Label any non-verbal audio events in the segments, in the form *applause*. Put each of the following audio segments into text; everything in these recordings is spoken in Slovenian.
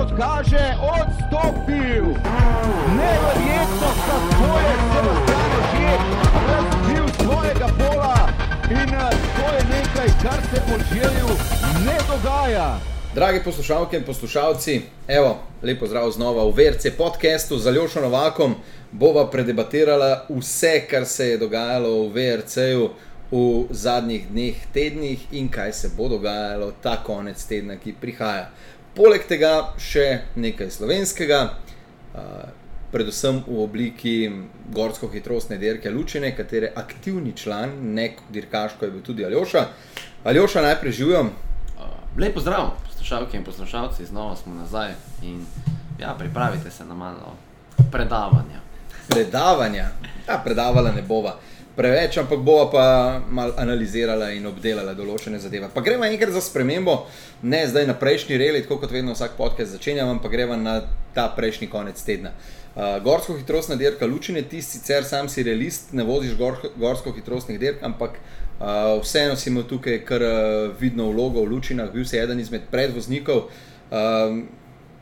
kot kaže, odstopil. Neverjetno, kako je Sebastian že razvil svojega pola in eh, to je nekaj, kar se po želju ne dogaja. Dragi poslušalke in poslušalci, evo, lepo zdrav znova v VRC podkastu z Aljošo Novakom. Bova predebatirala vse, kar se je dogajalo v VRC-ju v zadnjih dneh, tednih in kaj se bo dogajalo ta konec tedna, ki prihaja. Poleg tega še nekaj slovenskega, predvsem v obliki gorsko-hitrostne dirke Lučine, katere aktivni član, nek dirkaško je bil tudi Aljoša. Aljoša, najprej živim. Lepo zdrav, poslušalke in poslušalci, znova smo nazaj in ja, pripravite se na malo predavanja. Predavanja, ja, predavala ne bova preveč, ampak bova pa malo analizirala in obdelala določene zadeve. Pa gremo enkrat za spremembo, ne zdaj na prejšnji reli, tako kot vedno vsak podcast začenjam, ampak gremo na ta prejšnji konec tedna. Uh, gorsko hitrostna dirka Lučine, ti sicer sam si realist, ne voziš gor, gorsko hitrostnih dirk, ampak uh, vseeno si imel tukaj kar uh, vidno vlogo v Lučinah, bil si eden izmed predvoznikov. Uh,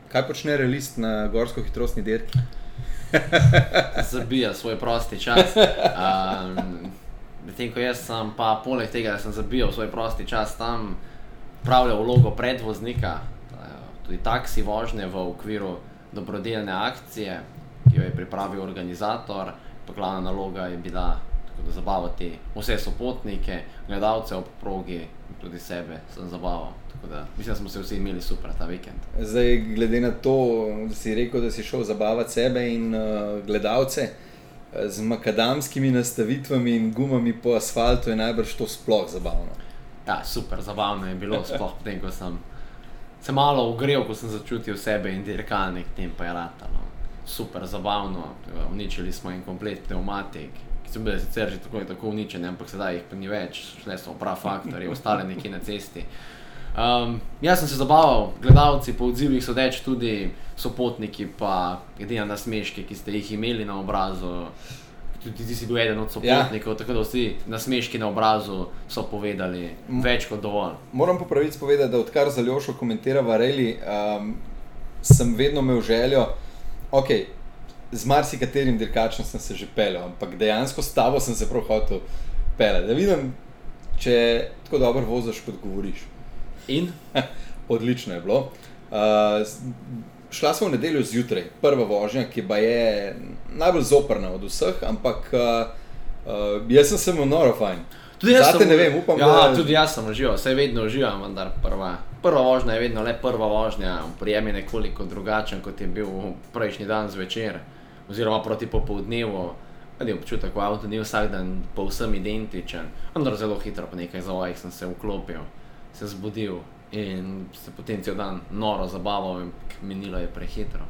kaj počne realist na gorsko hitrostni dirki? *laughs* zabija svoj prosti čas. Um, Medtem ko jaz sem, pa poleg tega, da sem zabijal svoj prosti čas tam, pravljal vlogo predvoznika, tudi taksi vožnje v okviru dobrodelne akcije, ki jo je pripravil organizator. Pa glavna naloga je bila zabavati vse sopotnike, gledalce ob progi, tudi sebe sem zabaval. Da, mislim, da smo se vsi imeli super ta vikend. Zdaj, glede na to, da si rekel, da si šel zabavati sebe in uh, gledalce z makadamskimi nastavitvami in gumami po asfaltu, je najbrž to sploh zabavno. Ja, super, zabavno je bilo, sploh potem, ko sem se malo ogrel, ko sem začutil sebe in dirkalnik, tem pa je ratalo. Super, zabavno, uničili smo en komplet pneumatik, so bili sicer že tako in tako uničeni, ampak sedaj jih pa ni več, šle so prav faktori, ostale neki na cesti. Um, jaz sem se zabaval, gledalci po odzivih so reči tudi sopotniki, pa edina nasmeške, ki ste jih imeli na obrazu. Tudi ti si bil eden od sopotnikov, ja. tako da vsi nasmeški na obrazu so povedali več kot dovolj. Moram pa pravic povedati, da odkar za Ljošo komentira Vareli, um, sem vedno imel željo, ok, z marsikaterim dirkačem sem se že pelil, ampak dejansko s tabo sem se prav hotel pelati. Da vidim, če tako dobro voziš, kot govoriš. In? *laughs* Odlično je bilo. Uh, šla sem v nedeljo zjutraj, prva vožnja, ki pa je najbolj zoprna od vseh, ampak uh, uh, jaz sem se mu noro fajn. Tudi jaz Zate, sem, vem, upam, ja, da... tudi jaz sem užival, vse vedno uživam, vendar prva, prva vožnja je vedno le prva vožnja, prijem je nekoliko drugačen, kot je bil prejšnji dan zvečer, oziroma proti popoldnevu. Ali občutek v avtu ni vsak dan povsem identičen, vendar zelo hitro po nekaj zavojih sem se vklopil se zbudil in se potem cel dan noro zabaval, in minilo je prehitro.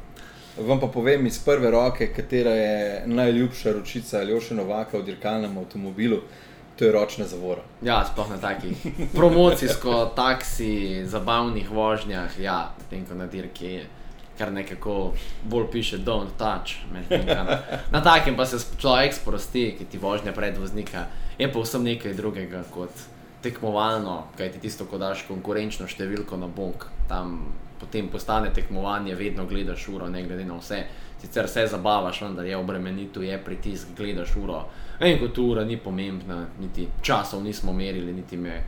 Vam pa povem iz prve roke, katera je najljubša ročica ali še novaka v dirkalnem avtomobilu. To je ročna zavora. Ja, sploh na takih promocijsko, taksi, zabavnih vožnjah, ja, tem, ko na dirki kar nekako bolj piše, don't touch. Na, takem pa se človek sprosti, ki ti vožnja predvoznika, je pa vsem nekaj drugega kot tekmovalno, kaj ti tisto, ko daš konkurenčno številko na bok, tam potem postane tekmovanje, vedno gledaš uro, ne glede na vse. Sicer se zabavaš, vendar je obremenitev, je pritisk, gledaš uro. En kot ura ni pomembna, niti časov nismo merili, niti me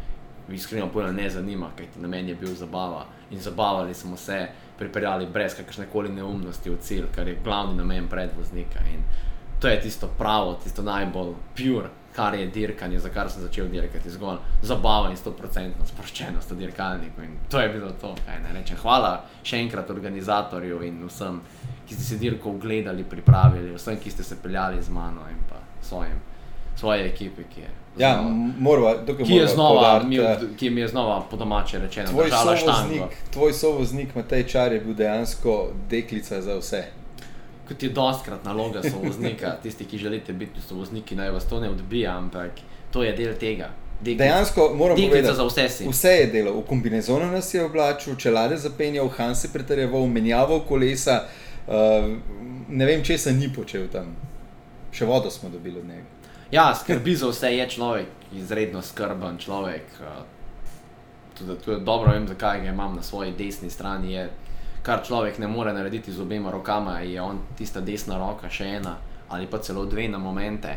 iskreno povedano ne zanima, kaj ti na meni je bil zabava. In zabavali smo se, pripeljali brez kakršne koli neumnosti v cilj, kar je glavni namen predvoznika. In to je tisto pravo, tisto najbolj pure kar je dirkanje, za kar sem začel dirkati, zgolj zabava in 100% sproščenost v dirkalniku. In to je bilo to, kaj ne rečem. Hvala še enkrat organizatorju in vsem, ki ste se dirko ogledali, pripravili, vsem, ki ste se peljali z mano in pa svojim, svoje ekipe, ki je. Ja, morava, ki, je znova, mi, ki mi je znova po domače rečeno, tvoj sovoznik, tvoj sovoznik Matej Čar je bil dejansko deklica za vse kot je dostkrat naloga sovoznika, *laughs* tisti, ki želite biti sovozniki, naj vas to ne odbija, ampak to je del tega. Deklica. Dejansko moramo povedati, za vse si. Vse je delo, v kombinezonu nas je oblačil, čelade zapenjal, Hansi pretrjeval, menjaval kolesa, uh, ne vem, če se ni počel tam. Še vodo smo dobili od njega. Ja, skrbi za vse je človek, izredno skrben človek. Uh, tudi, tudi dobro vem, zakaj ga imam na svoji desni strani. Je, kar človek ne more narediti z obema rokama, je on tista desna roka, še ena ali pa celo dve na momente.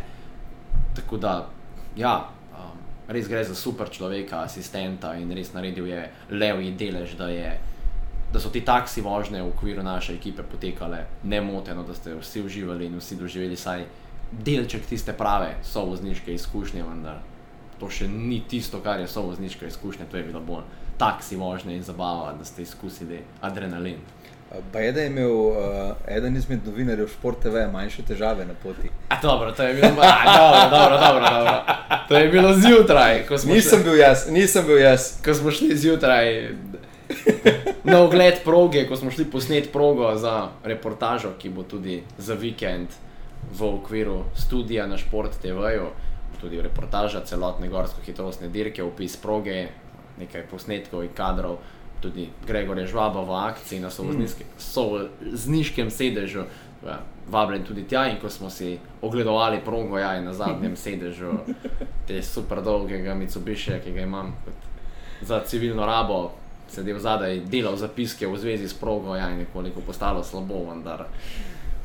Tako da, ja, um, res gre za super človeka, asistenta in res naredil je levji delež, da, je, da so ti taksi vožnje v okviru naše ekipe potekale nemoteno, da ste vsi uživali in vsi doživeli vsaj delček tiste prave sovozniške izkušnje, vendar to še ni tisto, kar je sovozniška izkušnja, to je bilo bolj taksi vožnje in zabava, da ste izkusili adrenalin. Pa je, da je imel uh, eden izmed novinarjev Šport TV manjše težave na poti. A, dobro, to je bilo, a, dobro, dobro, dobro, dobro. To je bilo zjutraj, ko smo Nisem šli, bil jaz, nisem bil jaz. ko smo šli zjutraj na ogled proge, ko smo šli posnet progo za reportažo, ki bo tudi za vikend v okviru studija na Šport TV-ju, tudi reportaža celotne gorsko-hitrostne dirke, opis proge, nekaj posnetkov in kadrov, tudi Gregor je žvaba v akciji na sovozniškem sedežu. Ja, Vabljen tudi tja, in ko smo si ogledovali progo, ja, na zadnjem sedežu, te super dolgega Mitsubishi, ki ga imam za civilno rabo, sedel zadaj, delal zapiske v zvezi s progo, ja, in nekoliko postalo slabo, vendar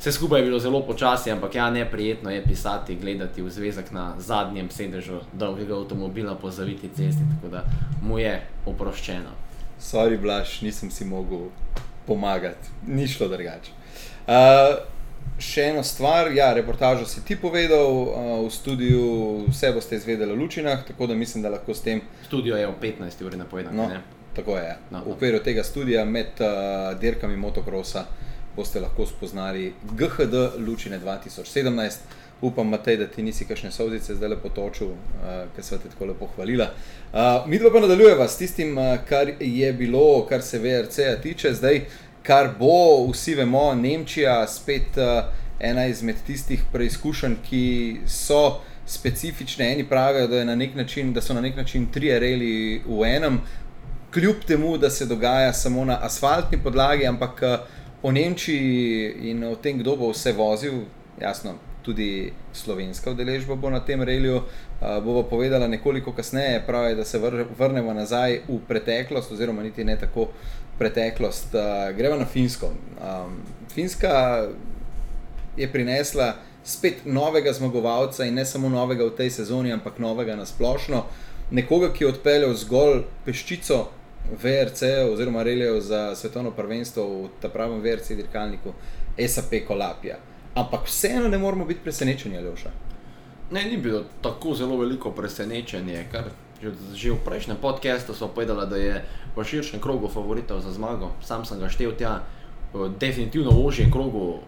vse skupaj je bilo zelo počasi, ampak ja, neprijetno je pisati, gledati v zvezek na zadnjem sedežu dolgega avtomobila po zaviti cesti, tako da mu je oproščeno. Sorry, Blaž, nisem si mogel pomagati, ni šlo drugače. Uh, še ena stvar, ja, reportažo si ti povedal, uh, v studiu vse boste izvedeli o lučinah, tako da mislim, da lahko s tem. Studio je v 15 uri napovedan, No, ne? tako je. No, v no. okviru tega studija med uh, dirkami motokrosa boste lahko spoznali GHD Lučine 2017. Upam, Matej, da ti nisi kakšne sozice zdaj lepo točil, uh, ker so te tako lepo hvalila. Uh, mi dva pa nadaljujeva s tistim, uh, kar je bilo, kar se VRC-ja tiče, zdaj, kar bo, vsi vemo, Nemčija spet uh, ena izmed tistih preizkušenj, ki so specifične. Eni pravijo, da, na način, da so na nek način tri reli v enem, kljub temu, da se dogaja samo na asfaltni podlagi, ampak uh, o Nemčiji in o tem, kdo bo vse vozil, jasno, tudi slovenska udeležba bo na tem reliju, uh, bova povedala nekoliko kasneje, pravi, da se vr vrnemo nazaj v preteklost, oziroma niti ne tako preteklost. Uh, gremo na Finsko. Um, Finska je prinesla spet novega zmagovalca in ne samo novega v tej sezoni, ampak novega na splošno. Nekoga, ki je odpeljal zgolj peščico VRC oziroma reljev za svetovno prvenstvo v ta pravem VRC dirkalniku SAP Kolapija. Ampak vseeno ne moramo biti presenečeni, Aljoša. Ne, ni bilo tako zelo veliko presenečenje, kar že, že v prejšnjem podkastu so povedali, da je v širšem krogu favoritov za zmago. Sam sem ga štel tja, definitivno v ožjem krogu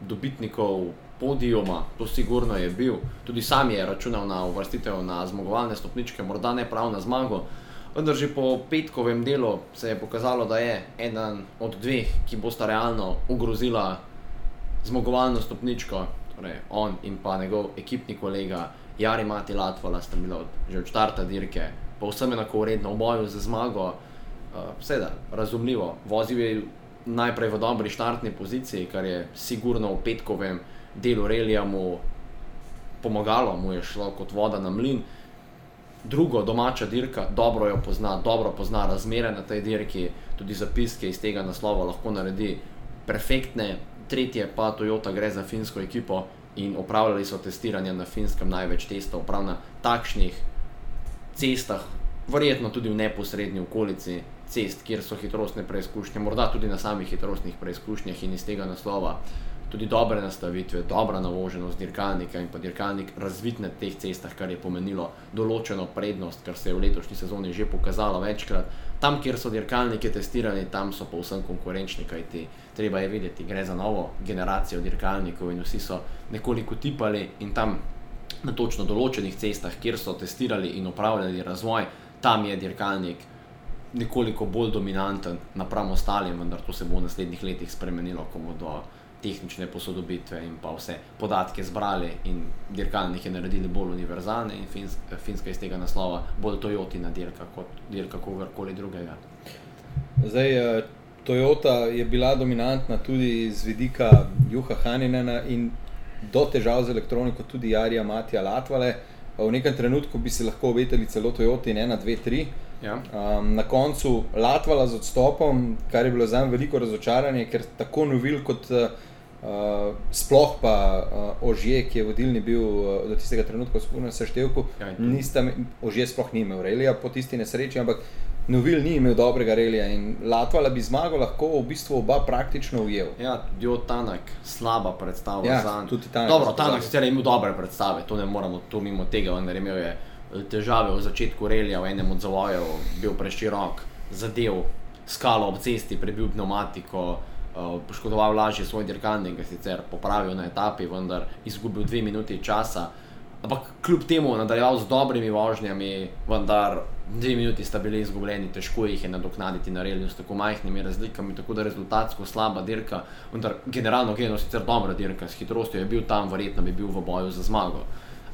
dobitnikov podijuma, to sigurno je bil. Tudi sam je računal na uvrstitev na zmagovalne stopničke, morda ne prav na zmago. Vendar že po petkovem delu se je pokazalo, da je eden od dveh, ki bosta realno ogrozila zmagovalno stopničko, torej on in pa njegov ekipni kolega Jari Mati Latvala, sta bila od, že od štarta dirke povsem enako vredna v boju za zmago. Uh, Seveda, razumljivo, vozil je najprej v dobri štartni poziciji, kar je sigurno v petkovem delu relija mu pomagalo, mu je šlo kot voda na mlin. Drugo, domača dirka, dobro jo pozna, dobro pozna razmere na tej dirki, tudi zapiske iz tega naslova lahko naredi perfektne. Tretje pa Toyota gre za finsko ekipo in opravljali so testiranje na finskem največ testov, prav na takšnih cestah, verjetno tudi v neposrednji okolici cest, kjer so hitrostne preizkušnje, morda tudi na samih hitrostnih preizkušnjah in iz tega naslova tudi dobre nastavitve, dobra navoženost dirkalnika in pa dirkalnik razvit na teh cestah, kar je pomenilo določeno prednost, kar se je v letošnji sezoni že pokazalo večkrat. Tam, kjer so dirkalniki testirani, tam so pa vsem konkurenčni, kajti treba je videti, gre za novo generacijo dirkalnikov in vsi so nekoliko tipali in tam na točno določenih cestah, kjer so testirali in upravljali razvoj, tam je dirkalnik nekoliko bolj dominanten napram ostalim, vendar to se bo v naslednjih letih spremenilo, ko bodo tehnične posodobitve in pa vse podatke zbrali in dirkalnike naredili bolj univerzalne in Finska, Finska iz tega naslova bolj Toyotina dirka kot dirka kogarkoli drugega. Zdaj, eh, Toyota je bila dominantna tudi z vidika Juha Haninena in do težav z elektroniko tudi Jarija Matija Latvale. V nekem trenutku bi se lahko obetali celo Toyota in 1, 2, 3. Ja. Um, na koncu Latvala z odstopom, kar je bilo za njim veliko razočaranje, ker tako novil kot uh, sploh pa uh, Ožje, ki je vodilni bil uh, do tistega trenutka v skupnem seštevku, Ja, nista, me- Ožje sploh ni imel relija po tisti nesreči, ampak novil ni imel dobrega relija in Latvala bi zmago lahko v bistvu oba praktično ujel. Ja, Dio Tanak, slaba predstava Ja, za njega. tudi Tanak Dobro, Tanak sicer je imel dobre predstave, to ne moramo tu mimo tega, vendar je imel je težave v začetku relija, v enem od zavojev, bil preširok, zadev skalo ob cesti, prebil pneumatiko, eh, poškodoval lažje svoj dirkalnik, ga sicer popravil na etapi, vendar izgubil dve minuti časa. Ampak kljub temu nadaljeval z dobrimi vožnjami, vendar dve minuti sta bili izgubljeni, težko jih je nadoknaditi na reliju s tako majhnimi razlikami, tako da rezultatsko slaba dirka, vendar generalno gledano sicer dobra dirka, s hitrostjo je bil tam, verjetno bi bil v boju za zmago.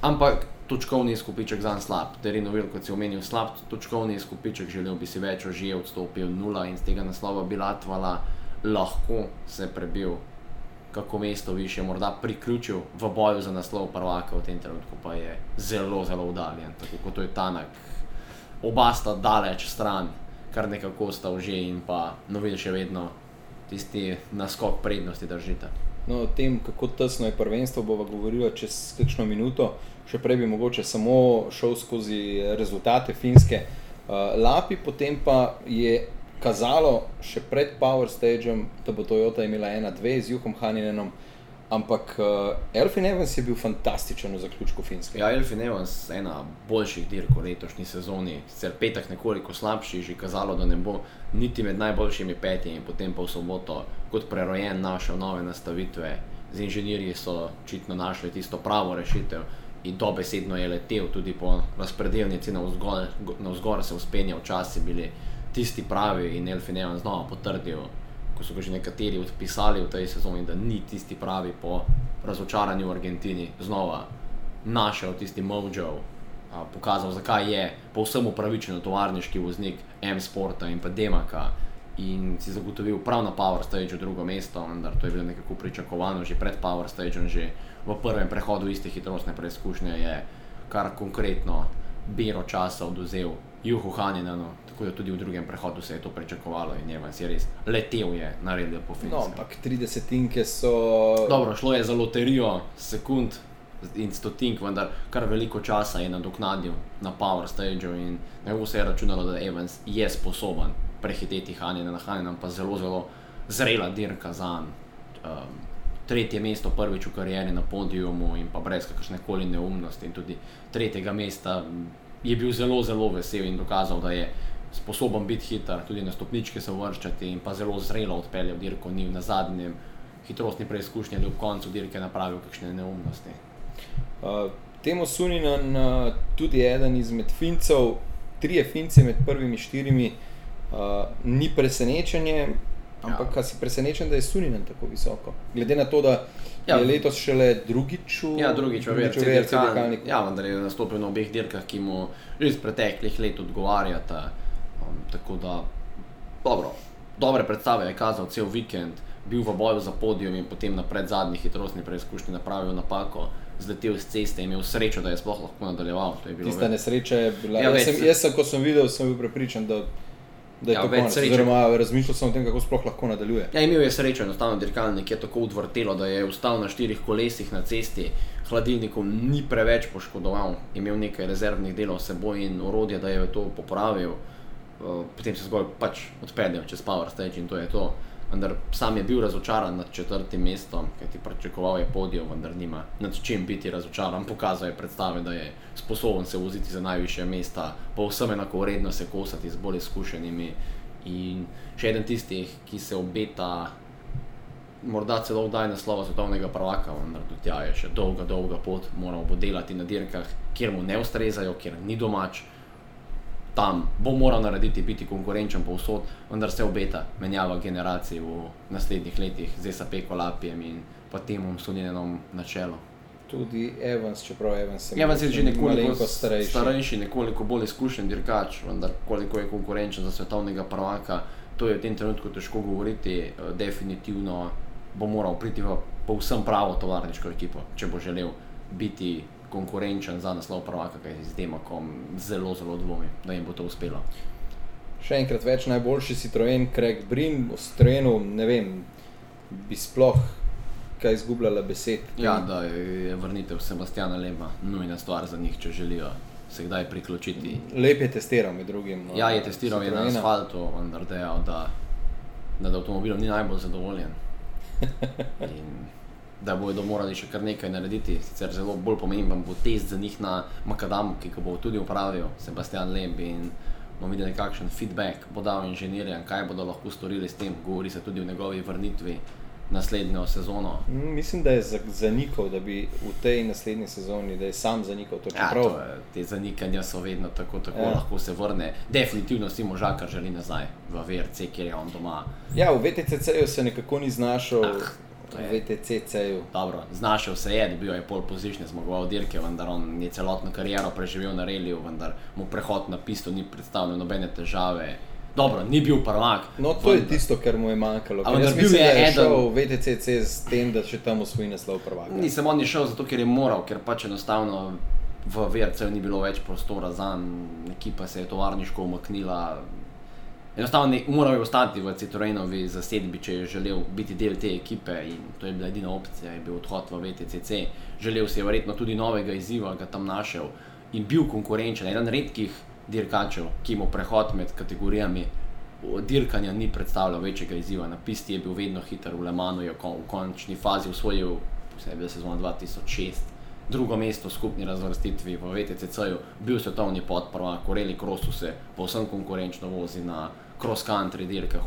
Ampak točkovni izkupiček za slab, Terino Vil, kot si omenil, slab točkovni izkupiček, želel bi si več, že odstopil nula in z tega naslova bi Latvala lahko se prebil kako mesto više, morda priključil v boju za naslov prvaka, v tem trenutku pa je zelo, zelo udaljen, tako kot je Tanak. Oba sta daleč stran, kar nekako sta že in pa novi še vedno tisti naskok prednosti držite. No, o tem, kako tesno je prvenstvo, bomo govorili čez kakšno minuto. Še prej bi mogoče samo šel skozi rezultate finske uh, lapi, potem pa je kazalo še pred Power Stageom, da bo Toyota imela ena, dve z Juhom Haninenom, ampak uh, Elfin Evans je bil fantastičen v zaključku finske. Ja, Elfin Evans, ena boljših dirk v letošnji sezoni, sicer petek nekoliko slabši, že kazalo, da ne bo niti med najboljšimi petimi, potem pa v soboto kot prerojen našel nove nastavitve. Z inženirji so očitno našli tisto pravo rešitev in dobesedno je letel tudi po razpredelnici navzgor, navzgor se vzpenjal, časi bili tisti pravi in Elfin Evans znova potrdil, ko so ga že nekateri odpisali v tej sezoni, da ni tisti pravi po razočaranju v Argentini, znova našel tisti mojo, a, pokazal, zakaj je povsem upravičen tovarniški voznik M-Sporta in pa Demaka. In si zagotovil prav na Power Stage drugo mesto, vendar to je bilo nekako pričakovano že pred Power Stageom, že v prvem prehodu iste hitrostne preizkušnje je kar konkretno biro časa oduzel Juhu Haninenu, tako da tudi v drugem prehodu se je to pričakovalo in Evans je res letel je naredil po filmu. No, ampak tri desetinke so. Dobro, šlo je za loterijo sekund in stotink, vendar kar veliko časa je nadoknadil na Power Stageu in nekako se je računalo, da Evans je sposoben prehiteti Hanina, na Hanina pa zelo, zelo zrela dirka za njim. Um, tretje mesto prvič v karieri na podiumu in pa brez kakršne koli neumnosti in tudi tretjega mesta je bil zelo, zelo vesel in dokazal, da je sposoben biti hiter, tudi na stopničke se vrščati in pa zelo zrelo odpeljal dirko, ni na zadnjem hitrostni preizkušnji ali ob koncu dirke napravil kakšne neumnosti. Uh, Temo Suninen, uh, tudi eden izmed Fincev, trije Finci med prvimi štirimi, uh, ni presenečenje, ampak ja. si presenečen, da je Suninen tako visoko. Glede na to, da ja. Ja. je letos šele drugič v Ja, drugič v drugič v dirkalniku. Ja, vendar je nastopil na obeh dirkah, ki mu že iz preteklih let odgovarjata. Um, tako da, dobro, dobre predstave je kazal cel vikend, bil v boju za podium in potem na predzadnji hitrostni preizkušnji napravil napako, zletel z ceste in imel srečo, da je sploh lahko nadaljeval. Tista ve- nesreča je bila. Ja, Ja, jaz, sem, se- jaz sem, ko sem videl, sem bil prepričan, da, da je Ja, to več konec. sreče. Oziroma, razmišljal sem o tem, kako sploh lahko nadaljuje. Ja, imel je srečo, enostavno dirkalnik je tako odvrtelo, da je vstal na štirih kolesih na cesti, hladilnikom ni preveč poškodoval, imel nekaj rezervnih delov s seboj in orodje, da je to popravil, Eh, potem se zgolj pač odpeljal čez Power Stage in to je to. Vendar sam je bil razočaran nad četrtim mestom, ker ti pričakoval je podijo, vendar nima nad čim biti razočaran. Pokazal je predstave, da je sposoben se voziti za najviše mesta, pa vsem enako vredno se kosati z bolj izkušenimi. In še eden tistih, ki se obeta morda celo kdaj naslova svetovnega prvaka, vendar do tja je še dolga, dolga pot, moral bo delati na dirkah, kjer mu ne ustrezajo, kjer ni domač. Tam bo moral narediti, biti konkurenčen povsod, vendar se obeta menjava generacij v naslednjih letih z SAP kolapijem in pa Timom Suninenom na čelu. Tudi Evans, čeprav Evans je Evans je že nekoliko starejši. starejši, nekoliko bolj izkušen dirkač, vendar koliko je konkurenčen za svetovnega prvaka, to je v tem trenutku težko govoriti. Eh, Definitivno bo moral priti v povsem pravo tovarniško ekipo, če bo želel biti konkurenčen za naslov prvaka, kaj z Demakom zelo, zelo dvomi, da jim bo to uspelo. Še enkrat več najboljši Citroen, Craig Brin, v strenu, ne vem, bi sploh kaj izgubljala besed. Ja, da je vrnitev Sebastiana Lema nujna stvar za njih, če želijo se kdaj priključiti. Lep je testiral med drugim. no, Ja, je testiral je na asfaltu, vendar dejal, da nad avtomobilom ni najbolj zadovoljen. *laughs* In da bodo morali še kar nekaj narediti. Sicer zelo bolj pomemben bo test za njih na Makadamu, ki ga bo tudi upravil Sebastian Leb in bomo videli, kakšen feedback bo dal inženirjem, kaj bodo lahko storili s tem. Govori se tudi o njegovi vrnitvi naslednjo sezono. Mm, Mislim, da je za- zanikal, da bi v tej naslednji sezoni, da je sam zanikal to. Ja, Čeprav, to je, te zanikanja so vedno tako, tako Ja. ja. lahko se vrne. Definitivno si možakar želi nazaj v VRC, kjer je on doma. ja, v VTCC-ju se nekako ni znašel, Ah, je- VTCC-ju. Dobro, znašel se je, dobil je pol pozične, zmagoval dirke, vendar on je celotno kariero preživel na reliju, vendar mu prehod na pisto ni predstavljal nobene težave. Dobro, ni bil prvak. No, to je vendar- tisto, kar mu je manjkalo. A ker vendar Jaz bil mislim, je da je eden- šel v VTCC s tem, da še tam osvoji naslov prvaka. Nisem on je šel zato, ker je moral, ker pač enostavno v VRC ni bilo več prostora za njim, ekipa se je tovarniško umaknila. Enostavno ne, moral je ostati v Citroenovi zasedbi, če je želel biti del te ekipe in to je bila edina opcija, je bil odhod v VTCC. Želel si je verjetno tudi novega izziva, ga tam našel in bil konkurenčen, eden redkih dirkačev, ki mu prehod med kategorijami dirkanja ni predstavljal večjega izziva. Na pisti je bil vedno hiter, v Le Manu je v končni fazi usvojil, vse je bil sezona 2006, drugo mesto v skupni razvrstitvi v VTCC-ju, bil svetovni podprvak, Rally Crossu se povsem konkurenčno vozi na cross country dirkah,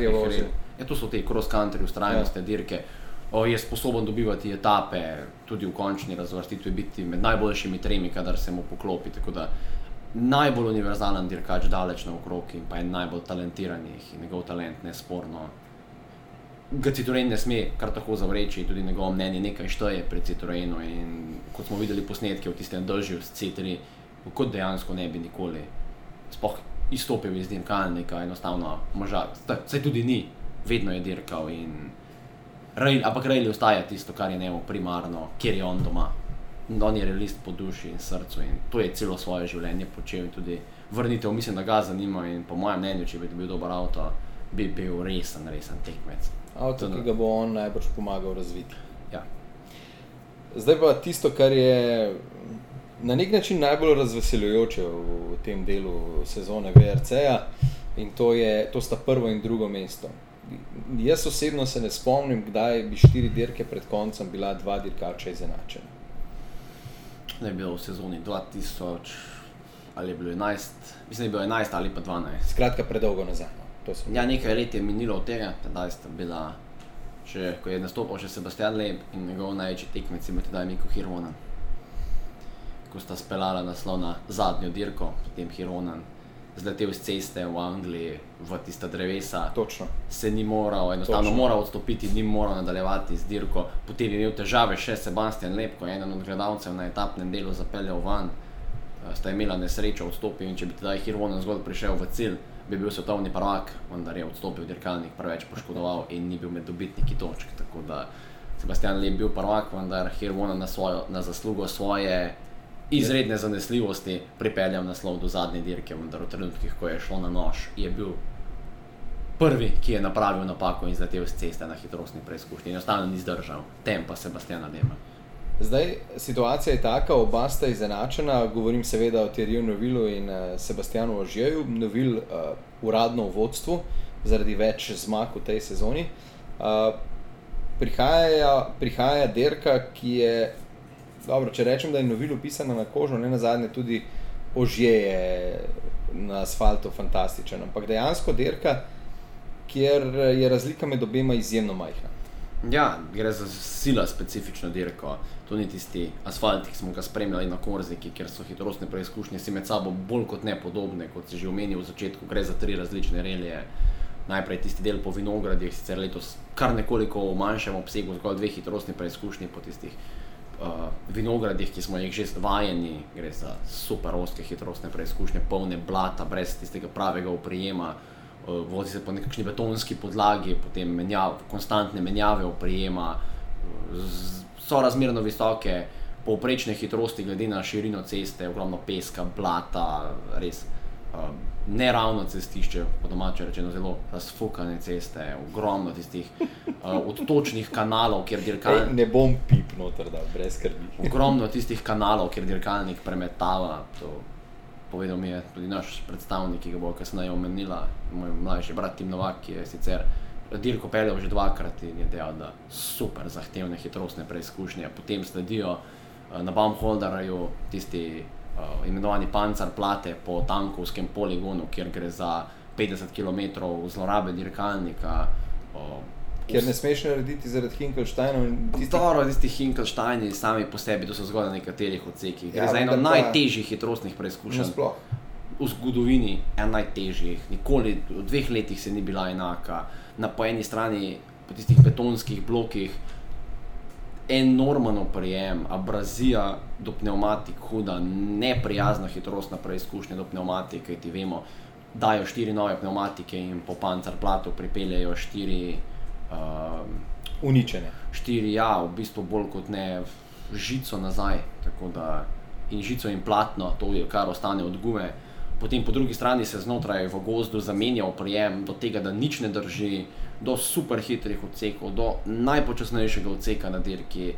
je rel- Ja, to so te cross country ustrajnostne ja. dirke. O, je sposoben dobivati etape, tudi v končni razvrstitvi, biti med najboljšimi tremi, kadar se mu poklopi. Tako da najbolj univerzalen dirkač, daleč naokrog in pa en najbolj talentiranih in njegov talent nesporno. Ga Citroen ne sme kar tako zavreči, tudi njegovo mnenje nekaj šteje pri Citroenu. In kot smo videli posnetke v tistem držju s C3, kot dejansko ne bi nikoli sploh izstopil iz dirkalnika, enostavno možak. Saj tudi ni, vedno je dirkal in Rail, ampak Rejli ostaja tisto, kar je njemu primarno, kjer je on doma. On je realist po duši in srcu in to je celo svoje življenje počel in tudi vrnitev, mislim, da ga zanima in po mojem mnenju, če bi dobil dober avto, bi bil resen, resen tekmec. Avto, ki ga bo on najbrž pomagal razviti. Ja. Zdaj pa tisto, kar je na nek način najbolj razveseljujoče v tem delu sezone VRC-ja, in to, je, to sta prvo in drugo mesto. Jaz osebno se ne spomnim, kdaj bi štiri dirke pred koncem bila dva dirkača izenačena. Da je bilo v sezoni 2000 ali je bilo 11, mislim, da je bilo 11 ali pa 12. Skratka, predolgo nazaj. Ja, nekaj let je minilo od tega, tedaj sta bila, še, ko je nastopil še Sebastian Leb in njegov največji tekmec, bil tedaj Miko Hirvonen. Ko sta speljala naslov na zadnjo dirko, potem Hirvonen zletel z ceste v Angliji v tista drevesa, Točno. se ni moral, enostavno Točno. moral odstopiti, ni moral nadaljevati z dirko. Potem je imel težave še Sebastian Lep, ko je eden od gledalcev na etapnem delu zapeljal van, Eh, sta imela nesrečo, odstopil in če bi tedaj Hirvonen zgolj prišel v cilj, bi bil svetovni prvak, vendar je odstopil dirkalnik, preveč poškodoval in ni bil med dobitniki točk. Tako da Sebastian Lep bil prvak, vendar Hirvonen na, svojo, na zaslugo svoje izredne zanesljivosti pripeljal naslov do zadnje dirke, vendar v trenutkih, ko je šlo na nož, je bil prvi, ki je napravil napako in zletel z ceste na hitrostni preizkušnji. Enostavno ni zdržal tempa Sebastiana Lema. Zdaj, situacija je taka, oba sta izenačena. Govorim seveda o Thierryju Novilu in uh, Sebastianu Ožjeju. Novil uh, uradno v vodstvu zaradi več zmag v tej sezoni. Uh, prihaja, prihaja derka, ki je, dobro, če rečem, da je Novil upisana na kožo, ne na zadnje tudi Ožje je na asfaltu fantastičen, ampak dejansko derka, kjer je razlika med obema izjemno majhna. Ja, gre za sila specifično dirko. To ni tisti asfalt, ki smo ga spremljali na Korziki, kjer so hitrostne preizkušnje si med sabo bolj kot ne podobne, kot si že omenil v začetku. Gre za tri različne relije. Najprej tisti del po vinogradih, sicer letos kar nekoliko v manjšem obsegu, zgolj dve hitrostni preizkušnji po tistih uh, vinogradih, ki smo jih že vajeni. Gre za super oske hitrostne preizkušnje, polne blata, brez tistega pravega oprijema. Uh, vozi se po nekakšni betonski podlagi, potem menjav, konstantne menjave oprijema, uh, z- so razmerno visoke povprečne hitrosti, glede na širino ceste, ogromno peska, blata, res um, neravno cestišče, po domače rečeno, zelo razfukane ceste, ogromno tistih uh, odtočnih kanalov, kjer Ej, dirkalnik. ne bom pip noter, da brez skrbi. Ogromno tistih kanalov, kjer dirkalnik premetava. To povedal mi je tudi naš predstavnik, ki ga bo kasneje omenila, moj mlajši brat Tim Novak, ki je sicer dirko peljal že dvakrat in je dejal, da super zahtevne hitrostne preizkušnje. Potem sledijo eh, na Baumholderju tisti uh, imenovani pancar plate po tankovskem poligonu, kjer gre za 50 km zlorabe dirkalnika. Uh, Ker ne smeš narediti zaradi Hinkelsteina in tistih Dobro, tisti Hinkelsteini sami po sebi, to so zgolj na nekaterih odsekih. Gre Ja, za eno pa- najtežjih hitrostnih preizkušenj nasploh. v zgodovini, en najtežjih. Nikoli v dveh letih se ni bila enaka. Na po eni strani, po tistih betonskih blokih, enormen oprijem, abrazija do pneumatik, huda, neprijazna hitrostna preizkušnja do pneumatike, ki ti vemo, dajo štiri nove pneumatike in po pancar platu pripeljejo štiri. Um, Uničene. štiri, ja, v bistvu bolj kot ne žico nazaj. Da, in žico in platno, to je kar ostane od gume. Potem po drugi strani se znotraj v gozdu zamenja oprijem do tega, da nič ne drži, do super hitrih odsekov, do najpočasnejšega odseka na dirki,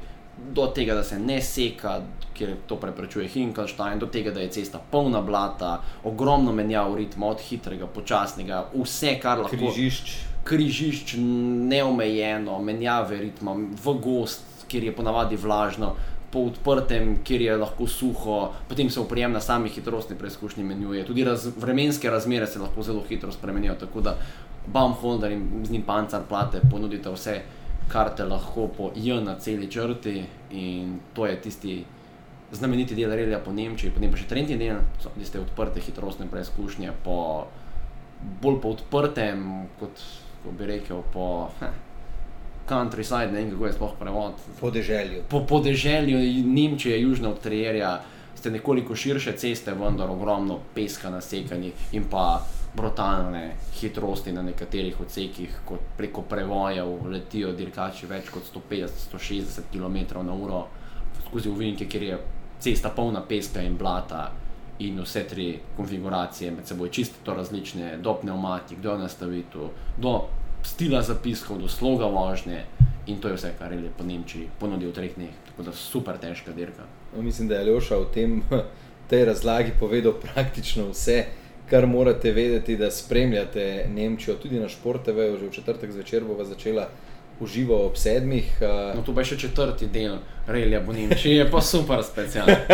do tega, da se ne seka, ker to preprečuje Hinkelstein, do tega, da je cesta polna blata, ogromno menjav ritma, od hitrega, počasnega, vse, kar lahko Križišč. Križišč neomejeno, menjave ritma v gost, kjer je ponavadi vlažno, po odprtem, kjer je lahko suho, potem se uprijem na sami hitrostni preizkušnji menjuje. Tudi raz, vremenske razmere se lahko zelo hitro spremenijo, tako da Baumholder in z njim pancar plate ponudite vse karte lahko po J na celi črti in to je tisti znameniti del relija po Nemčiji, potem pa še tretji del, tiste odprte hitrostne preizkušnje po bolj po odprtem, kot ko bi rekel, po heh, countryside, ne vem kako je sploh prevod. Podeželju. Po podeželju Nemčije, južno od Trierja, ste nekoliko širše ceste, vendar ogromno peska nasekanih in pa brutalne hitrosti na nekaterih odsekih, kot preko prevojev letijo dirkači več kot 150-160 km/h skozi uvinke, kjer je cesta polna peska in blata. In vse tri konfiguracije med seboj čisto različne, do pneumatik, do nastavitev, do stila zapiskov, do sloga vožnje. In to je vse, kar je po Nemčiji ponudil v treh dneh. Tako da super težka dirka. No, mislim, da je Aljoša v tem, *laughs* tej razlagi povedal praktično vse, kar morate vedeti, da spremljate Nemčijo. Tudi na športeve, že v četrtek zvečer bova začela uživo ob sedmih. eh, No, tu pa je še četrti del relija po Nemčiji, je pa super specialen. *laughs*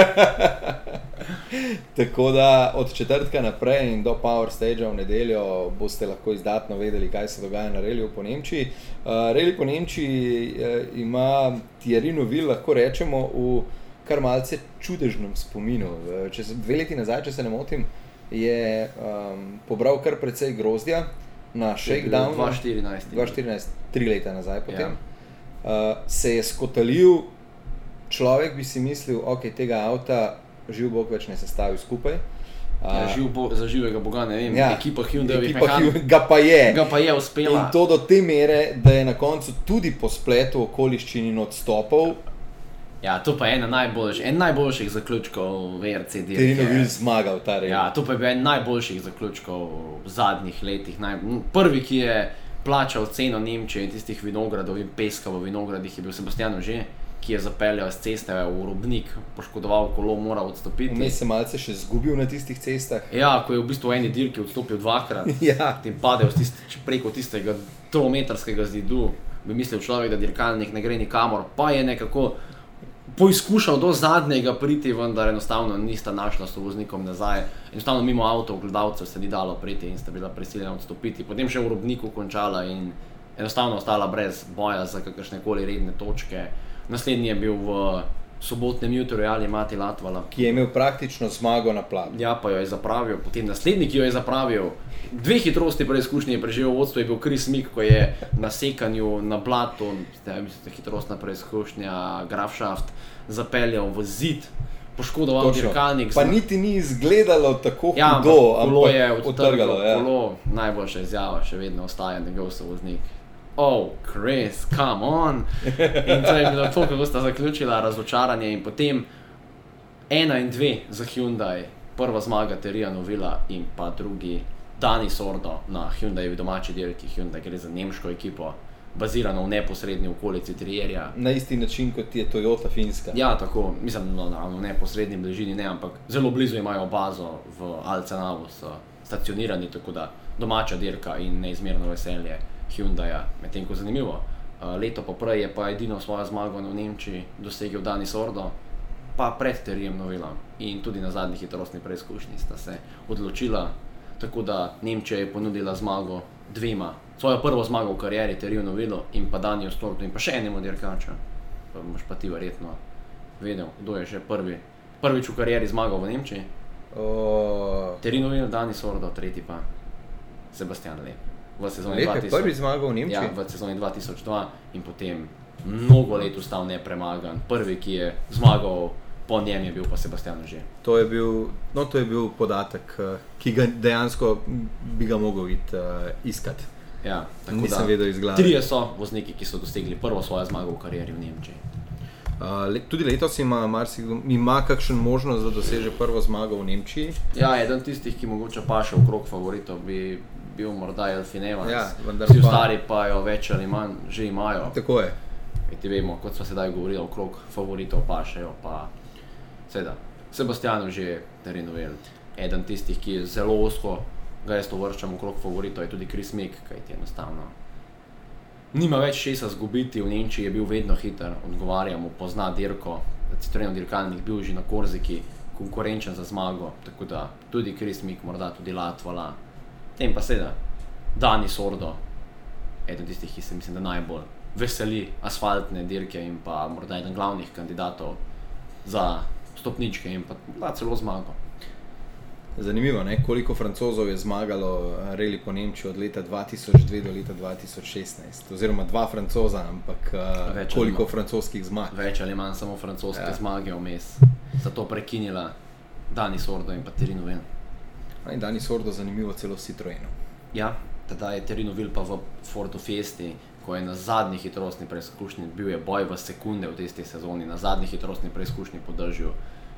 Tako da od četrtka naprej in do Power Stage v nedeljo boste lahko izdatno vedeli, kaj se dogaja na reliju po Nemčiji. Uh, Reli po Nemčiji uh, ima Thierry Novil, lahko rečemo, v kar malce čudežnem spominu. Uh, če se, dve leti nazaj, če se ne motim, je um, pobral kar precej grozdja na Shakedownu. 2014. 2014, tri leta nazaj potem. Ja. Uh, se je skotalil, človek bi si mislil, ok, tega avta živ Bog več ne sestavi skupaj. Ja, živ bo, za živega boga, ne vem, ja, ekipa Hyundai, ga pa je. ga pa je In uspela. to do te mere, da je na koncu tudi po spletu okoliščin in odstopov Ja, to pa je ena najboljših, en najboljših zaključkov VRC Terino dirke. bil zmagal ta režim. Ja, to pa je bil en najboljših zaključkov v zadnjih letih. Naj, prvi, ki je plačal ceno Nemčije in tistih vinogradov in peska v vinogradih, je bil Sebastian že, ki je zapeljal z ceste v Robnik, poškodoval kolo, moral odstopiti. Vmes se malce še zgubil na tistih cestah. Ja, ko je v bistvu v eni dirki odstopil dvakrat. *laughs* Ja. In padel tist, preko tistega trometrskega zidu, bi mislil človek, da dirkalnik ne gre nikamor, pa je nekako poizkušal do zadnjega priti, vendar enostavno nista našla s voznikom nazaj. Enostavno mimo avtov, gledalcev se ni dalo priti in sta bila prisiljena odstopiti. Potem še v Robniku končala in enostavno ostala brez boja za kakršne koli redne točke. Naslednji je bil v sobotnem jutru ali Mati Latvala. Ki je imel praktično zmago na platu. Ja, pa jo je zapravil, potem naslednji, ki jo je zapravil. Dve hitrosti preizkušnje je preživel vodstvo, je bil Kris Mik, ko je na sekanju na blatu, zdaj mislite, hitrostna preizkušnja, Grafschaft, zapeljal v zid, poškodoval dirkalnik. Pa niti ni izgledalo tako ja, hudo, ampak je odtrgalo. Ja. Kolo, najboljša izjava, še vedno ostaja njegov sovoznik. oh, Chris, come on. In to je bilo to, kako sta zaključila razočaranje in potem ena in dve za Hyundai, prva zmaga Terija Novila in pa drugi Dani Sordo na Hyundai domači dirki Hyundai, gre za nemško ekipo, bazirano v neposrednji okolici Trierja. Na isti način kot je Toyota Finska. Ja, tako, mislim, no, naravno v neposrednji bližini ne, ampak zelo blizu imajo bazo v Alcenavu, so stacionirani, tako da domača dirka in neizmerno veselje Hyundaija, medtem ko zanimivo. Uh, leto poprej je pa edino svojo zmago v Nemčiji dosegel Dani Sordo, pa pred Terijem Novelom in tudi na zadnji hitrostni preizkušnji sta se odločila, tako da Nemčija je ponudila zmago dvema, svojo prvo zmago v karieri Terijo Novelo in pa Danijo Sordo in pa še enemu dirkaču. Pa boš pa ti verjetno vedel, kdo je že prvi, prvič v karieri zmagal v Nemčiji. O, Terino Vino, Dani Sordo, tretji pa Sebastian Lep. V sezoni Lep je 2000 prvi zmagal v Nemčiji. Ja, v sezoni 2002 in potem mnogo let ostal nepremagan. Prvi, ki je zmagal po njem, je bil pa Sebastian že. To je bil, no, to je bil podatek, eh, ki ga dejansko bi ga mogel iti uh, iskati. Ja, Nisem vedel iz glave. Trije so vozniki, ki so dosegli prvo svojo zmago v karieri v Nemčiji. Uh, le, tudi letos ima marsikdo, ima kakšen možnost, da doseže prvo zmago v Nemčiji. Ja, eden tistih, ki mogoče paše v krog favoritov, bi bil morda Elfin Evans. Ja, vendar Vsi pa- ostali pa jo več ali manj že imajo. Tako je. Ti vemo, kot smo sedaj govorili, okrog favoritov pašejo. Pa seveda, Sebastian že terenovel. Eden tistih, ki je zelo osko, ga jaz to vrščam okrog favoritov, je tudi Chris Mick, kaj ti enostavno. Nima več česa zgubiti, v Nemčiji je bil vedno hiter, odgovarjamo, pozna dirko, Citroen dirkalnik, bil že na Korziki, konkurenčen za zmago, tako da tudi Chris Mick, morda tudi Latvala. Tem pa seveda, Dani Sordo, eden tistih, ki se mislim, da najbolj veseli asfaltne dirke in pa morda eden glavnih kandidatov za stopničke in pa celo zmago. Zanimivo je, koliko francozov je zmagalo eh, reli po Nemčiji od leta 2002 do leta 2016. Oziroma dva francoza, ampak uh, Več ali koliko manj. francoskih zmag. Več ali manj samo francoske Ja. zmage vmes, zato prekinila Dani Sordo in pa Terino Ven. In danes sordo zanimivo celo Citroenu. Ja, teda je Terino Vil pa v Fortu Fiesti, ko je na zadnji hitrostni preizkušnji, bil je boj v sekunde v tisti sezoni, na zadnji hitrostni preizkušnji podržal,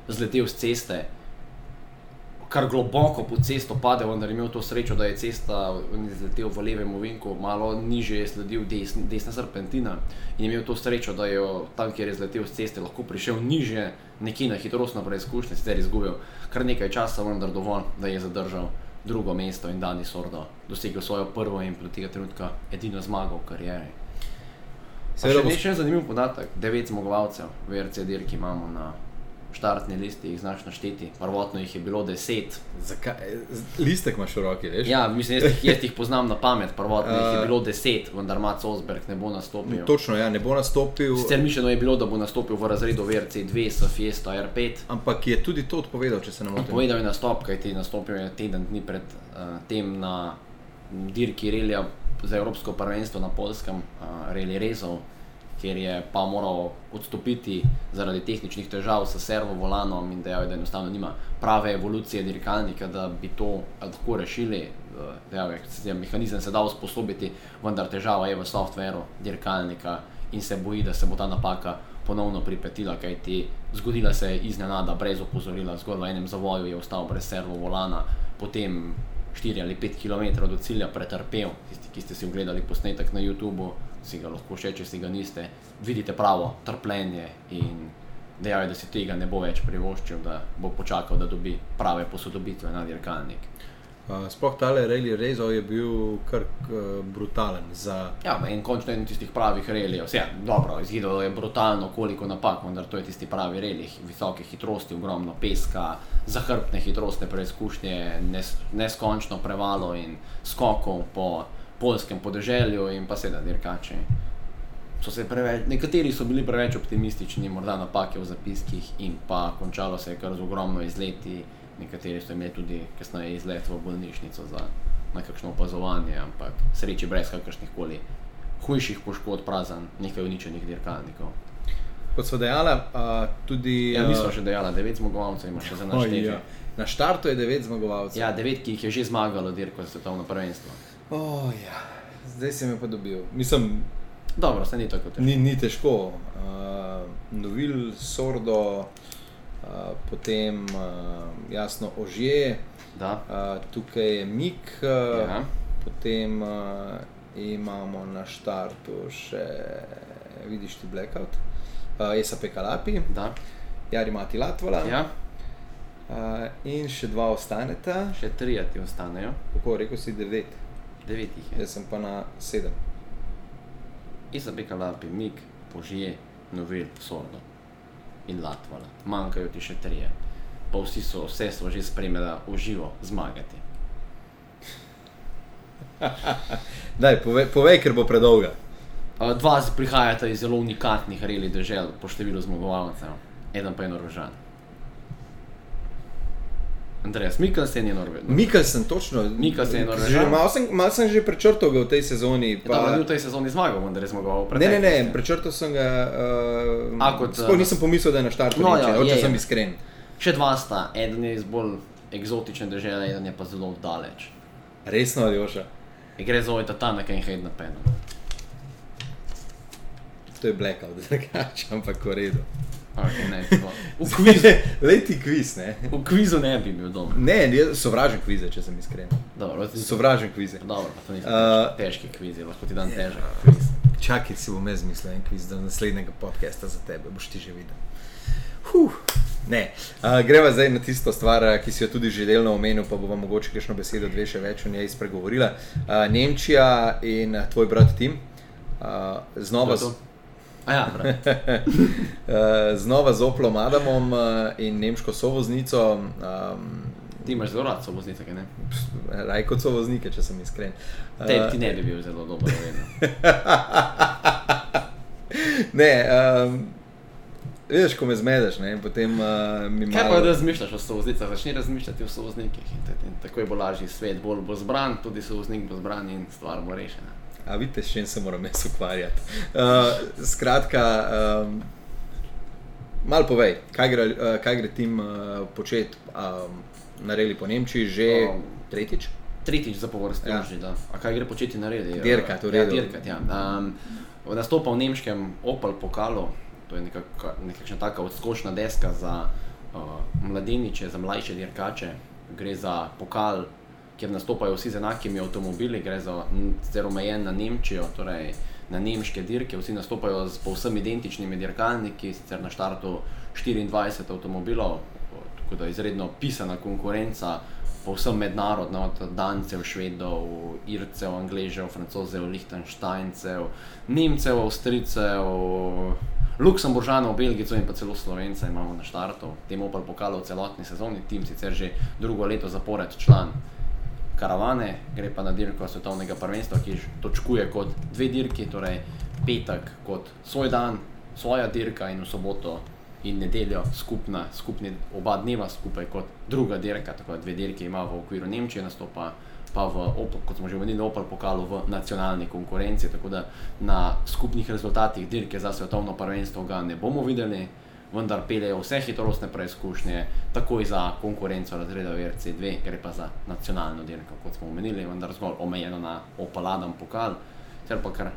zletel z ceste, kar globoko po cesto pade, vendar je imel to srečo, da je cesta zletel v levem ovinku, malo niže je sledil desn, desna serpentina in je imel to srečo, da je tam, kjer je zletel z ceste, lahko prišel niže, nekje na hitrostno preizkušnjo, sicer izgubil kar nekaj časa, vendar dovolj, da je zadržal drugo mesto in Dani Sordo dosegel svojo prvo in do tega trenutka edino zmago v karieri. Seveda Še bo- še zanimiv podatek, devet zmagovalcev v RC dirki imamo na štartni listi, jih znaš našteti, prvotno jih je bilo deset. Zakaj? Listek imaš v roki, veš? Ja, mislim, jaz, jih- jaz jih *laughs* poznam na pamet, prvotno jih je Eh. bilo deset, vendar Mac Osberg ne bo nastopil. Točno, ja, ne bo nastopil, Sicer mišljeno je bilo, da bo nastopil v razredu VRC2 s Fiesta R5. ampak je tudi to odpovedal, če se ne motim. Povedal je nastop, kajti nastopil je teden dni pred uh, tem na dirki Relija za Evropsko prvenstvo na Polskem, uh, Reli Rezov, kjer je pa moral odstopiti zaradi tehničnih težav s servo volanom in dejal je, da enostavno nima prave evolucije dirkalnika, da bi to lahko rešili. Eh, Dejal je, mehanizem se da usposobiti, vendar težava je v softveru dirkalnika in se boji, da se bo ta napaka ponovno pripetila, kajti zgodila se je iznenada, brez opozorila, zgolj v enem zavoju je ostal brez servo volana, potem 4 ali 5 km do cilja pretrpel. Tisti, ki ste si ogledali posnetek na YouTubu, si ga lahko še, če si ga niste, vidite pravo trpljenje in dejal je, da si tega ne bo več privoščil, da bo počakal, da dobi prave posodobitve na dirkalnik. Uh, sploh tale Rally Rezov je bil kar uh, brutalen za Ja, in končno en tistih pravih relijev. Vse, dobro, izgledalo je brutalno, koliko napak, vendar to je tisti pravi relij, visoke hitrosti, ogromno peska, zahrbtne hitrostne preizkušnje, nes, neskončno prevalo in skokov po polskem podeželju in pa seveda dirkači. So se preveč, nekateri so bili preveč optimistični, morda napake v zapiskih in pa končalo se je kar z ogromno izleti, nekateri so imeli tudi kasneje izlet v bolnišnico za nekakšno opazovanje, ampak sreči brez kakršnih koli hujših poškodb, prazen, nekaj uničenih dirkalnikov. Kot so dejala, tudi. Ja, nismo še dejali, devet zmagovalcev ima še za oj, naštetje. ja. Na štartu je devet zmagovalcev. Ja, devet, ki jih je že zmagalo dirko za svetovno prvenstvo. Oh, ja. zdaj si me pa dobil. Mislim, Dobro, se ni tako težko. ni, ni težko. Uh, novil, sordo, uh, potem uh, jasno ožje, Da. uh, tukaj je mik, uh, Ja. potem uh, imamo na štartu še, vidiš ti blackout, uh, SAP Kalapi, Da. Jari Mati Latvala Ja. uh, in še dva ostaneta. Še tri ti ostanejo, Kako rekel si devet, devet jih je. jaz sem pa na sedem. Izabeka Lapi, Mik, Požije, Novel, Sordo in Latvala. Manjkajo ti še trije. Pa vsi so, vse so že spremljali v živo zmagati. *laughs* Daj, povej, povej, ker bo predolga. Dva prihajata iz zelo unikatnih reli dežel po številu zmagovalcev, eden pa je Norvežan. Andreas Mikkelsen je Norvežan. Mikkelsen, točno. Mikkelsen je Norvežan. Malo sem, mal sem že prečrtal ga v tej sezoni. Pa... Pa... Ni v tej sezoni zmagal, vendar je zmagoval v Ne, ne, ne, prečrtal sem ga. Uh, A, kot, sploh eh, nisem pomislil, da je na štartu. No, ja, ja, če sem iskren. Še dva sta, eden je iz bolj eksotične države, eden je pa zelo daleč. Resno, Aljoša. Gre za Ojta Tanaka in Hayden Penn. To je blackout, *laughs* drugače, ampak v redu. Okay, ne, v, *laughs* kvizu, Leti kviz, ne. v kvizu ne bi bil doma. Ne, jaz sovražim kvize, če sem iskren. Dobro, ti so, Sovražim kvize. dobro, to niso Uh, težki kvizi, lahko ti dam težek kviz. Čakaj, si bom jaz zmislil en kviz do naslednjega podcasta za tebe, boš ti že videl. Huh. Ne, uh, greva zdaj na tisto stvar, eh, ki si jo tudi že delno omenil, pa bova mogoče kakšno besedo, dve še več o njej spregovorila. Uh, Nemčija in tvoj brat Tim. Uh, znova, To to. Ja, uh, *laughs* znova z Oplom Adamom uh, in nemško sovoznico, um, Ti imaš zelo rad sovoznice, kaj ne? raj kot sovoznike, če sem iskren. Uh, Tebi ti ne bi bil zelo dober, vedno. *laughs* ne, um, veš, ko me zmedeš, ne, in potem uh, mi Kaj pa malo... razmišljaš o sovoznicah? Začni razmišljati o sovoznikih in, te- in tako bo lažji svet, bolj bo zbran, tudi sovoznik bo zbran in stvar bo rešena. A vidite, s čim se moram jaz ukvarjati. Uh, skratka, um, malo povej, kaj gre, uh, kaj gre tim uh, početi um, na reli po Nemčiji, že Um, tretjič? Tretjič za povrsti Ja. že, da. A kaj gre početi na redi? Dirkat, v ja, dirkat, ja. Um, nastopa v nemškem Opel pokalu, to je nekakšna taka odskočna deska za uh, mladeniče, za mlajše dirkače. Gre za pokal, kjer nastopajo vsi z enakimi avtomobili, gre za sicer omejen na Nemčijo, torej na nemške dirke, vsi nastopajo z povsem identičnimi dirkalniki, sicer na štartu 24 avtomobilov, tako da izredno pisana konkurenca, povsem mednarodna, od Dancev, Švedov, Ircev, Angležev, Francozev, Liechtensteincev, Nemcev, Avstrijcev, Luksemburžanov, Belgijcev in pa celo Slovencev imamo na štartu. Tem Opel pokalo v celotni sezoni, tim sicer že drugo leto zapored član karavane, gre pa na dirko svetovnega prvenstva, ki točkuje kot dve dirki, torej petek kot svoj dan, svoja dirka in v soboto in nedeljo skupna, skupni oba dneva skupaj kot druga dirka, tako da dve dirki ima v okviru Nemčije, nastopa pa v, Opel, kot smo že omenili, Opel pokalu v nacionalni konkurenci, tako da na skupnih rezultatih dirke za svetovno prvenstvo ga ne bomo videli, vendar peljejo vse hitrostne preizkušnje, takoj za konkurenco razreda VRC2, gre pa za nacionalno dirko, kot smo omenili, vendar zgolj omejeno na opaladam pokal, ter pa kar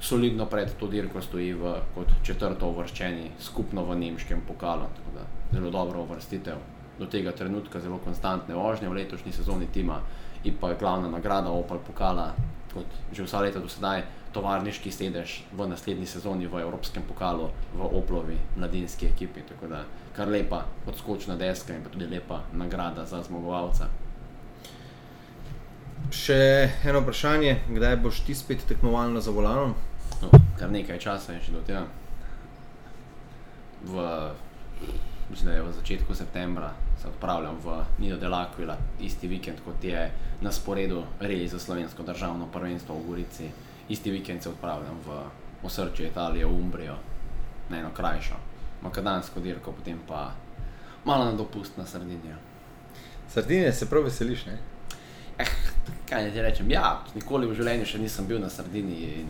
solidno pred to dirko stoji v, kot četrto uvrščeni skupno v nemškem pokalu, tako zelo dobro uvrstitev. Do tega trenutka zelo konstantne vožnje v letošnji sezoni tima in pa glavna nagrada Opel pokala, kot že vsa leta do sedaj, tovarniški sedež v naslednji sezoni v Evropskem pokalu v Oplovi mladinski ekipi. Tako da kar lepa odskočna deska in tudi lepa nagrada za zmagovalca. Še eno vprašanje, kdaj boš ti spet tekmovalno za volanom? No, kar nekaj časa je še do tega. V, mislim, da je v začetku septembra se odpravljam v Nido de l'Aquila, isti vikend kot je na sporedu rej za slovensko državno prvenstvo v Gorici. Isti vikend se odpravljam v osrčje Italije, v Umbrijo, na eno krajšo makadamsko dirko, potem pa malo na dopust na Sardinijo. Sardine se prav veseliš, ne? Eh, kaj naj ti rečem? Ja, nikoli v življenju še nisem bil na Sardiniji in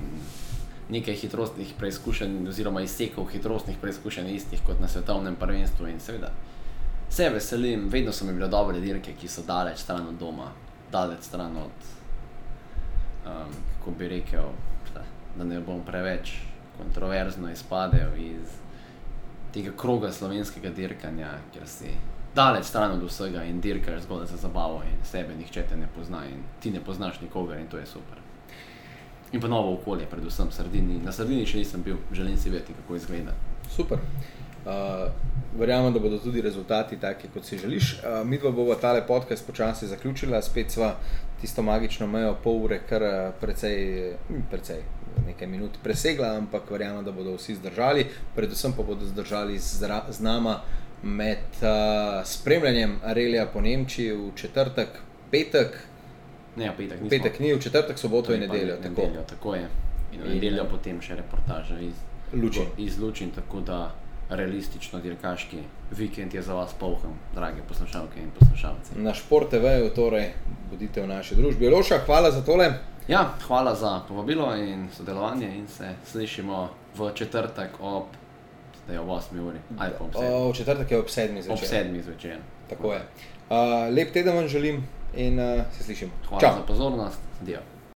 nekaj hitrostnih preizkušenj, oziroma izsekov hitrostnih preizkušenj istih kot na svetovnem prvenstvu. In seveda se veselim, vedno so mi bile dobre dirke, ki so daleč stran od doma, daleč stran od um, kako bi rekel, da ne bom preveč kontroverzno izpadel iz tega kroga slovenskega dirkanja, ker si daleč stran od vsega in dirkaš zgolj za zabavo in sebe nihče te ne pozna in ti ne poznaš nikogar in to je super. In pa novo okolje, predvsem sredini. Na sredini še nisem bil, želim si vedeti, kako izgleda. Super. Uh, verjamem, da bodo tudi rezultati taki, kot si želiš. Uh, mi dva bova tale podcast počasi zaključila, spet sva tisto magično mejo pol ure, kar uh, precej, hm, precej nekaj minut presegla, ampak verjamem, da bodo vsi zdržali, predvsem pa bodo zdržali zra- z nama med uh, spremljanjem Arelija po Nemčiji v četrtek, petek, Ne, petek, nismo. petek ni, v četrtek, soboto in nedeljo. Tako. nedeljo, tako je. In v nedeljo eh, potem še reportaža iz Lučin. Iz Lučin, tako da realistično dirkaški vikend je za vas poln, drage poslušalke in poslušalci. Na Šport TV, torej bodite v naši družbi. Loša, hvala za tole. Ja, hvala za povabilo in sodelovanje in se slišimo v četrtek ob, zdaj ob 8 uri ali pa ob 7. O, v četrtek je ob sedmih Ob zvečer. 7 zvečer. Tako je. Uh, lep teden vam želim in uh, se slišimo. Hvala Čau. za pozornost. Dio.